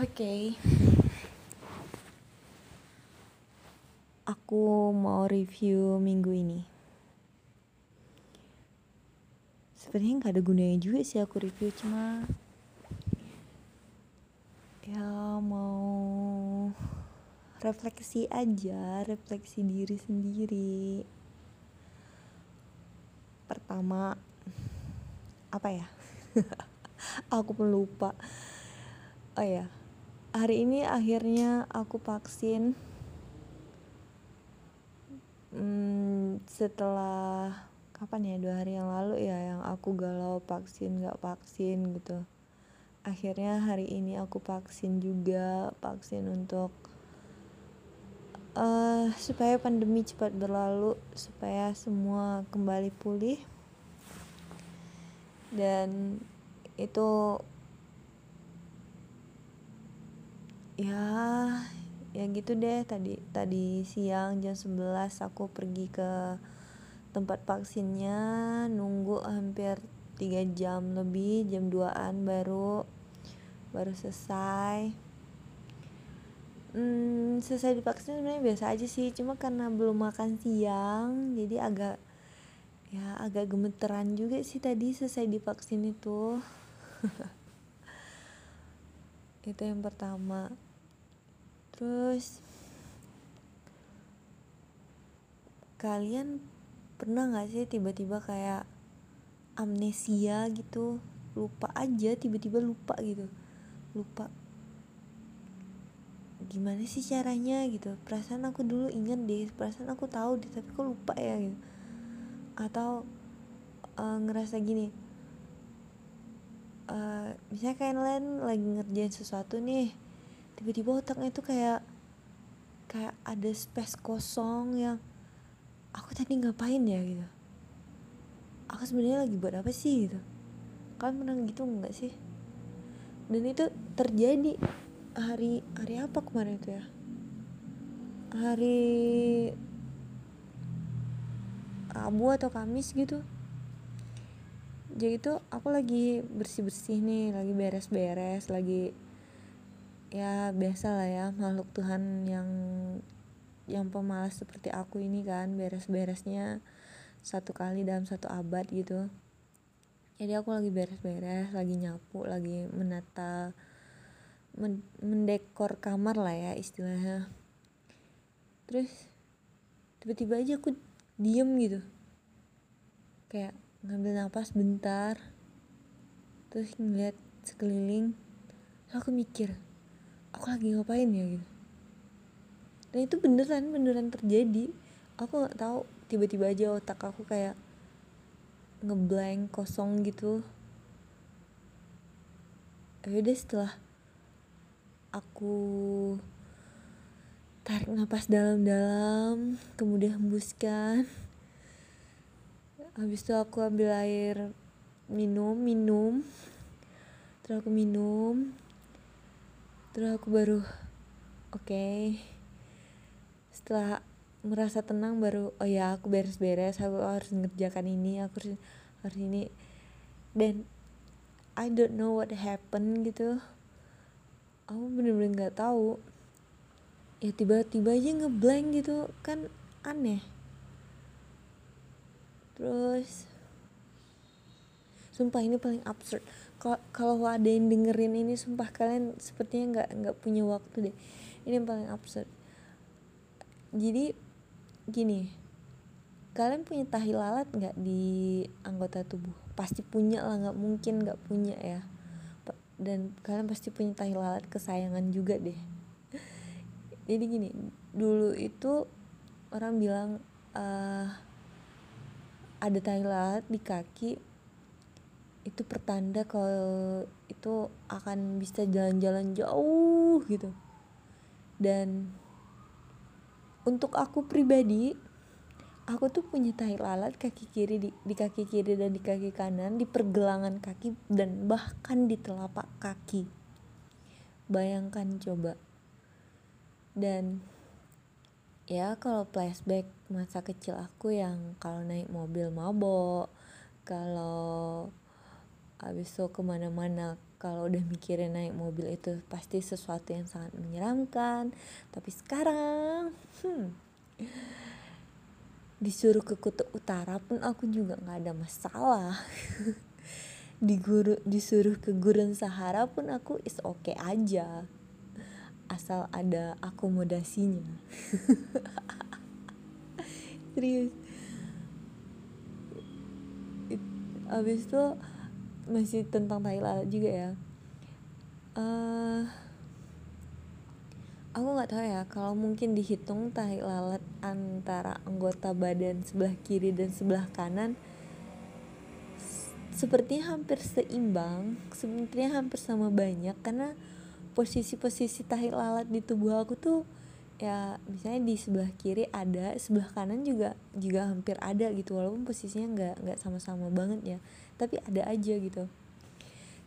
Oke. Aku mau review minggu ini. Sebenarnya nggak ada gunanya juga sih aku review cuma ya mau refleksi aja, refleksi diri sendiri. Pertama apa ya? aku pun lupa. Oh ya, hari ini akhirnya aku vaksin. Hmm, setelah kapan ya? Dua hari yang lalu ya yang aku galau vaksin nggak vaksin gitu. Akhirnya hari ini aku vaksin juga vaksin untuk uh, supaya pandemi cepat berlalu supaya semua kembali pulih. Dan itu ya ya gitu deh. Tadi tadi siang jam 11 aku pergi ke tempat vaksinnya nunggu hampir 3 jam lebih jam 2an baru baru selesai. Hmm, selesai divaksin sebenarnya biasa aja sih cuma karena belum makan siang jadi agak ya agak gemeteran juga sih tadi selesai divaksin itu. Itu yang pertama terus kalian pernah gak sih tiba-tiba kayak amnesia gitu? Lupa aja tiba-tiba lupa gitu. Lupa. Gimana sih caranya gitu? Perasaan aku dulu inget deh perasaan aku tahu deh tapi kok lupa ya gitu. Atau uh, ngerasa gini uh, misalnya kalian lagi ngerjain sesuatu nih tiba-tiba otaknya tuh kayak kayak ada space kosong yang aku tadi ngapain ya gitu. Aku sebenarnya lagi buat apa sih gitu. Kalian pernah gitu nggak sih? Dan itu terjadi hari hari apa kemarin itu ya? Hari Rabu atau Kamis gitu. Jadi itu aku lagi bersih bersih nih lagi beres beres lagi ya biasa lah ya makhluk Tuhan yang yang pemalas seperti aku ini kan beres beresnya satu kali dalam satu abad gitu. Jadi aku lagi beres beres lagi nyapu lagi menata mendekor kamar lah ya istilahnya. Terus tiba-tiba aja aku diem gitu. Kayak ngambil nafas bentar terus ngeliat sekeliling aku mikir aku lagi ngapain ya gitu. Dan itu beneran beneran terjadi. Aku nggak tahu tiba-tiba aja otak aku kayak ngeblank kosong gitu. Udah setelah aku tarik nafas dalam-dalam kemudian hembuskan. Habis itu aku ambil air minum minum. Terus aku minum terus aku baru oke. Okay. setelah merasa tenang baru oh ya aku beres-beres aku harus ngerjakan ini aku harus harus ini. Dan I don't know what happened gitu. Aku bener-bener nggak -bener tahu. Ya tiba-tiba aja ngeblank gitu kan aneh. Terus sumpah ini paling absurd kalau ada yang dengerin ini sumpah kalian sepertinya nggak nggak punya waktu deh. Ini yang paling absurd. Jadi gini kalian punya tahi lalat nggak di anggota tubuh? Pasti punya lah nggak mungkin nggak punya ya. Dan kalian pasti punya tahi lalat kesayangan juga deh. Jadi gini dulu itu orang bilang uh, ada tai lalat di kaki itu pertanda kalau itu akan bisa jalan-jalan jauh gitu. Dan untuk aku pribadi aku tuh punya tai lalat kaki kiri di, di kaki kiri dan di kaki kanan di pergelangan kaki dan bahkan di telapak kaki. Bayangkan coba. Dan ya kalau flashback masa kecil aku yang kalau naik mobil mabok kalau habis itu ke mana-mana kalau udah mikirin naik mobil itu pasti sesuatu yang sangat menyeramkan. Tapi sekarang hmm, disuruh ke kutub utara pun aku juga nggak ada masalah. Di guru disuruh ke gurun Sahara pun aku is oke okay aja asal ada akomodasinya. Serius. Abis itu masih tentang tai lalat juga ya. Uh, aku nggak tahu ya kalau mungkin dihitung tai lalat antara anggota badan sebelah kiri dan sebelah kanan sepertinya hampir seimbang sebenarnya hampir sama banyak karena posisi-posisi tahi lalat di tubuh aku tuh ya misalnya di sebelah kiri ada sebelah kanan juga juga hampir ada gitu walaupun posisinya nggak nggak sama-sama banget ya tapi ada aja gitu.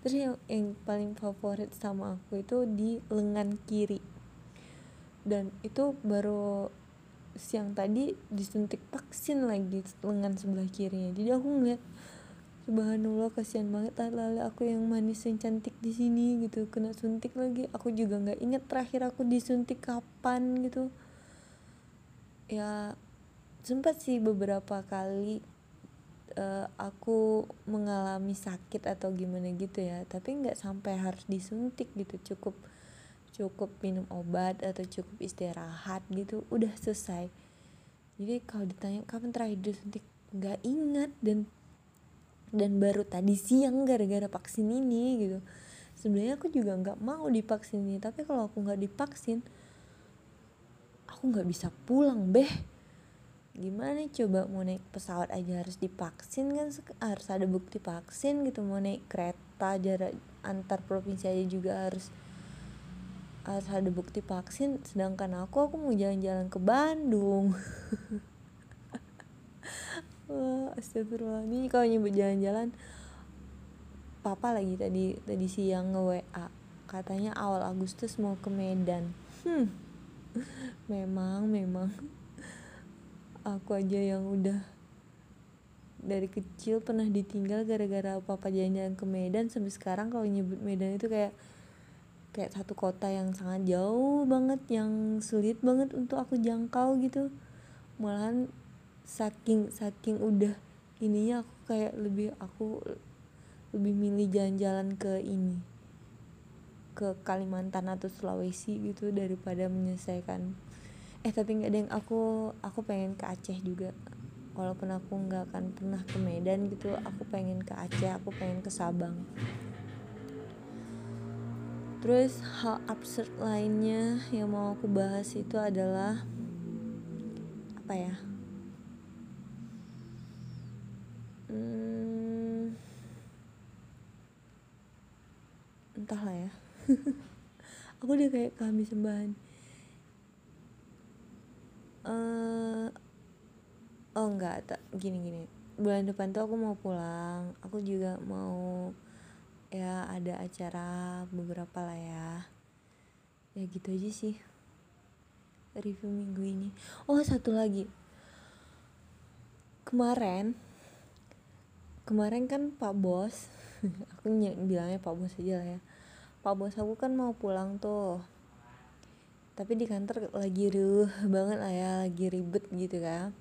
Terus yang yang paling favorit sama aku itu di lengan kiri. Dan itu baru siang tadi disuntik vaksin lagi lengan sebelah kirinya. Jadi aku ngeliat subhanallah kasihan banget. Lala aku yang manis yang cantik di sini gitu. Kena suntik lagi. Aku juga nggak inget terakhir aku disuntik kapan gitu. Ya sempat sih beberapa kali uh, aku mengalami sakit atau gimana gitu ya. Tapi nggak sampai harus disuntik gitu. Cukup cukup minum obat atau cukup istirahat gitu. Udah selesai. Jadi kalau ditanya kapan terakhir disuntik nggak ingat. Dan dan baru tadi siang gara-gara vaksin ini gitu. Sebenarnya aku juga nggak mau divaksin ini tapi kalau aku nggak divaksin aku nggak bisa pulang beh. Gimana coba mau naik pesawat aja harus divaksin kan harus ada bukti vaksin gitu mau naik kereta jarak antar provinsi aja juga harus harus ada bukti vaksin. Sedangkan aku aku mau jalan-jalan ke Bandung Wah, astagfirullah. Ini kalau nyebut jalan-jalan papa lagi tadi tadi siang nge WA katanya awal Agustus mau ke Medan. Hmm. Memang memang. Aku aja yang udah dari kecil pernah ditinggal gara-gara papa jalan-jalan ke Medan. Sampai sekarang kalau nyebut Medan itu kayak kayak satu kota yang sangat jauh banget yang sulit banget untuk aku jangkau gitu. Malahan saking saking udah ininya aku kayak lebih aku lebih milih jalan-jalan ke ini ke Kalimantan atau Sulawesi gitu daripada menyelesaikan. Eh tapi nggak ada yang aku aku pengen ke Aceh juga. Walaupun aku nggak akan pernah ke Medan gitu aku pengen ke Aceh aku pengen ke Sabang. Terus hal absurd lainnya yang mau aku bahas itu adalah apa ya hmm, entahlah ya aku udah kayak kehabisan bahan uh, oh enggak tak gini gini. Bulan depan tuh aku mau pulang. Aku juga mau ya ada acara beberapa lah ya. Ya gitu aja sih. Review minggu ini. Oh satu lagi. Kemarin kemarin kan pak bos aku bilangnya pak bos aja lah ya pak bos aku kan mau pulang tuh. Tapi di kantor lagi ruh banget lah ya lagi ribet gitu kan.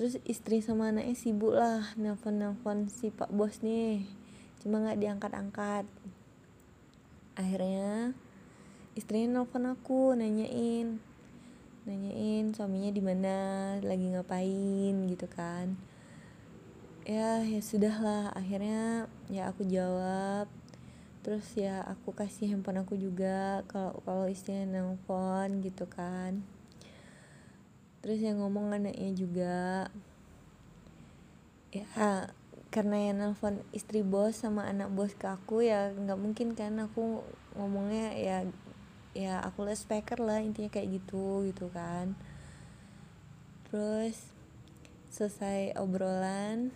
Terus istri sama anaknya sibuk lah nelfon nelfon si pak bos nih. Cuma nggak diangkat angkat akhirnya istrinya nelfon aku nanyain. Nanyain suaminya di mana lagi ngapain gitu kan. Ya ya sudah lah. Akhirnya ya aku jawab terus ya aku kasih handphone aku juga kalau kalau istrinya nelfon gitu kan. Terus yang ngomong anaknya juga ya karena yang nelfon istri bos sama anak bos ke aku ya nggak mungkin kan aku ngomongnya ya ya aku les speaker lah intinya kayak gitu gitu kan. Terus selesai obrolan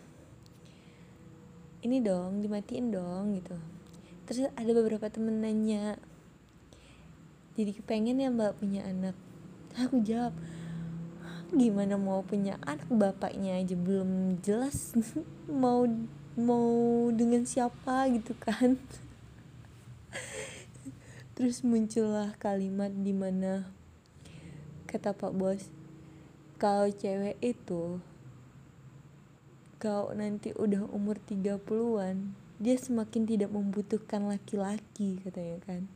ini dong dimatiin dong gitu terus ada beberapa temen nanya jadi kepengen ya mbak punya anak? Aku jawab gimana mau punya anak? Bapaknya aja belum jelas mau mau dengan siapa gitu kan. Terus muncullah kalimat di mana kata pak bos kalau cewek itu kau nanti udah umur 30-an dia semakin tidak membutuhkan laki-laki katanya kan.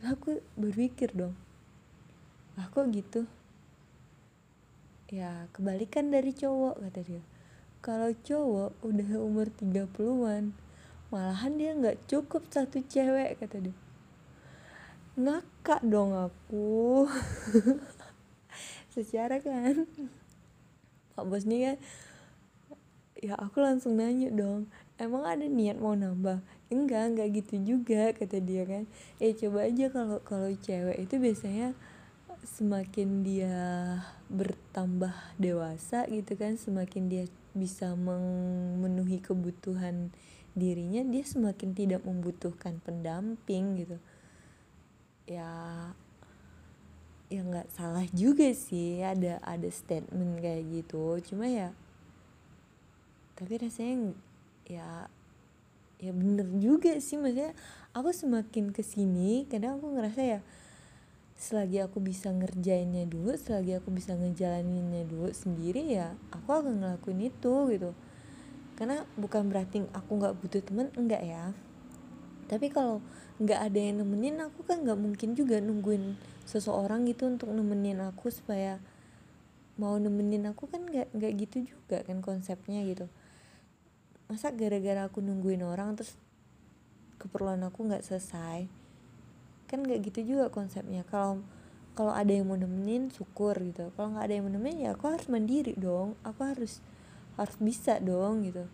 Aku berpikir dong aku gitu? Ya kebalikan dari cowok kata dia. Kalau cowok udah umur 30-an malahan dia nggak cukup satu cewek kata dia. Ngakak dong aku. Secara kan. Pak bos nih kan ya aku langsung nanya dong emang ada niat mau nambah? Enggak enggak gitu juga kata dia kan. Eh coba aja kalau kalau cewek itu biasanya semakin dia bertambah dewasa gitu kan semakin dia bisa memenuhi kebutuhan dirinya dia semakin tidak membutuhkan pendamping gitu. Ya ya nggak salah juga sih ada ada statement kayak gitu. Cuma ya tapi rasanya ya ya bener juga sih maksudnya aku semakin ke sini kadang aku ngerasa ya selagi aku bisa ngerjainnya dulu selagi aku bisa ngejalaninnya dulu sendiri ya aku akan ngelakuin itu gitu. Karena bukan berarti aku nggak butuh temen enggak ya. Tapi kalau nggak ada yang nemenin aku kan nggak mungkin juga nungguin seseorang gitu untuk nemenin aku supaya mau nemenin aku kan nggak nggak gitu juga kan konsepnya gitu masa gara-gara aku nungguin orang terus keperluan aku nggak selesai? Kan nggak gitu juga konsepnya. Kalau kalau ada yang mau nemenin syukur gitu. Kalau nggak ada yang mau nemenin ya aku harus mandiri dong. Aku harus harus bisa dong gitu.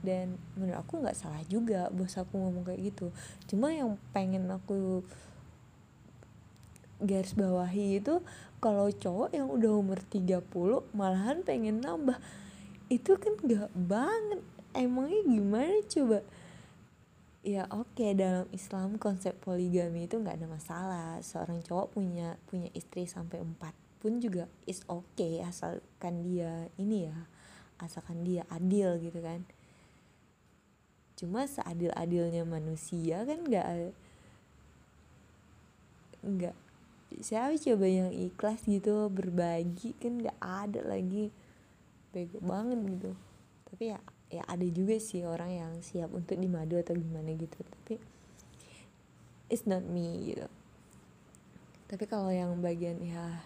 Dan menurut aku nggak salah juga bos aku ngomong kayak gitu. Cuma yang pengen aku garis bawahi itu kalau cowok yang udah umur 30 malahan pengen nambah. Itu kan gak banget emangnya gimana? Coba. Ya oke okay, dalam Islam konsep poligami itu nggak ada masalah. Seorang cowok punya punya istri sampai empat pun juga is oke okay, asalkan dia ini ya asalkan dia adil gitu kan. Cuma seadil adilnya manusia kan nggak nggak siapa coba yang ikhlas gitu berbagi kan nggak ada lagi. Bego banget gitu. Tapi ya ya ada juga sih orang yang siap untuk dimadu atau gimana gitu. Tapi it's not me gitu. Tapi kalau yang bagian ya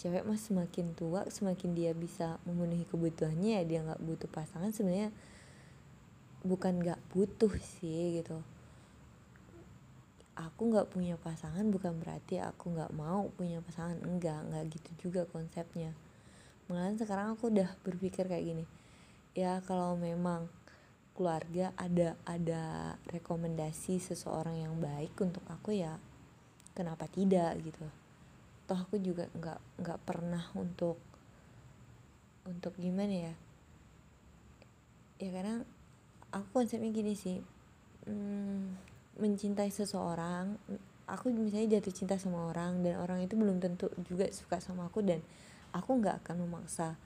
cewek mah semakin tua semakin dia bisa memenuhi kebutuhannya ya dia nggak butuh pasangan sebenarnya bukan nggak butuh sih gitu. Aku nggak punya pasangan bukan berarti aku nggak mau punya pasangan. Enggak nggak gitu juga konsepnya. Malahan sekarang aku udah berpikir kayak gini ya kalau memang keluarga ada ada rekomendasi seseorang yang baik untuk aku ya kenapa tidak gitu. Toh aku juga nggak nggak pernah untuk untuk gimana ya? Ya karena aku konsepnya gini sih hmm, mencintai seseorang aku misalnya jatuh cinta sama orang dan orang itu belum tentu juga suka sama aku dan aku nggak akan memaksa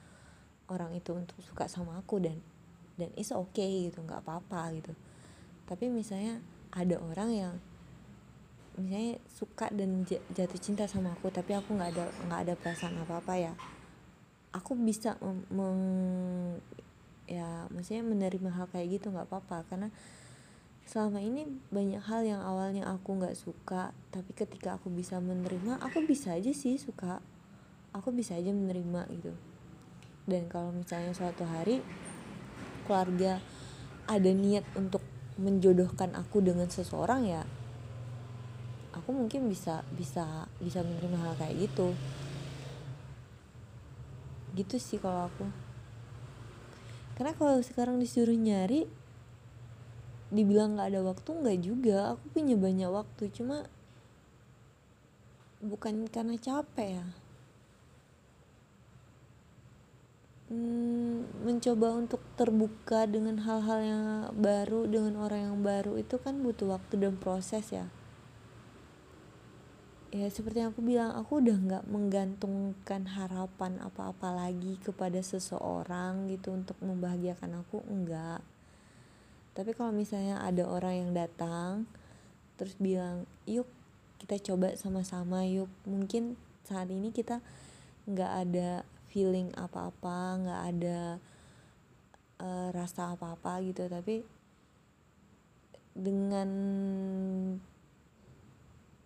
orang itu untuk suka sama aku dan dan is okay gitu nggak apa-apa gitu. Tapi misalnya ada orang yang misalnya suka dan jatuh cinta sama aku tapi aku nggak ada nggak ada perasaan apa apa ya aku bisa meng ya maksudnya menerima hal kayak gitu nggak apa-apa. Karena selama ini banyak hal yang awalnya aku nggak suka tapi ketika aku bisa menerima aku bisa aja sih suka. Aku bisa aja menerima gitu dan kalau misalnya suatu hari keluarga ada niat untuk menjodohkan aku dengan seseorang ya aku mungkin bisa bisa bisa menerima hal kayak gitu. Gitu sih kalau aku. Karena kalau sekarang disuruh nyari dibilang nggak ada waktu nggak juga. Aku punya banyak waktu cuma bukan karena capek ya hmm, mencoba untuk terbuka dengan hal-hal yang baru dengan orang yang baru itu kan butuh waktu dan proses ya. Ya seperti yang aku bilang aku udah nggak menggantungkan harapan apa-apa lagi kepada seseorang gitu untuk membahagiakan aku enggak. Tapi kalau misalnya ada orang yang datang terus bilang yuk kita coba sama-sama yuk. Mungkin saat ini kita nggak ada feeling apa-apa nggak ada uh, rasa apa-apa gitu. Tapi dengan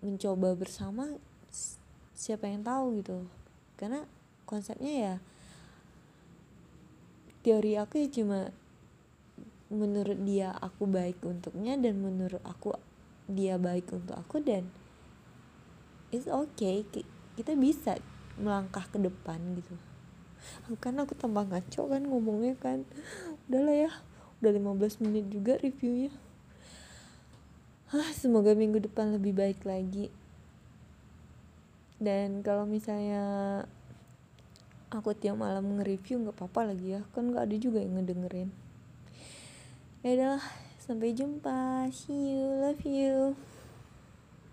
mencoba bersama siapa yang tahu gitu. Karena konsepnya ya teori aku ya cuma menurut dia aku baik untuknya dan menurut aku dia baik untuk aku dan it's okay kita bisa melangkah ke depan gitu kan aku tambah ngaco kan ngomongnya kan. Udahlah ya udah 15 menit juga reviewnya. Ah semoga minggu depan lebih baik lagi. Dan kalau misalnya aku tiap malam nge-review nggak apa-apa lagi ya. Kan nggak ada juga yang ngedengerin. Ya udah sampai jumpa. See you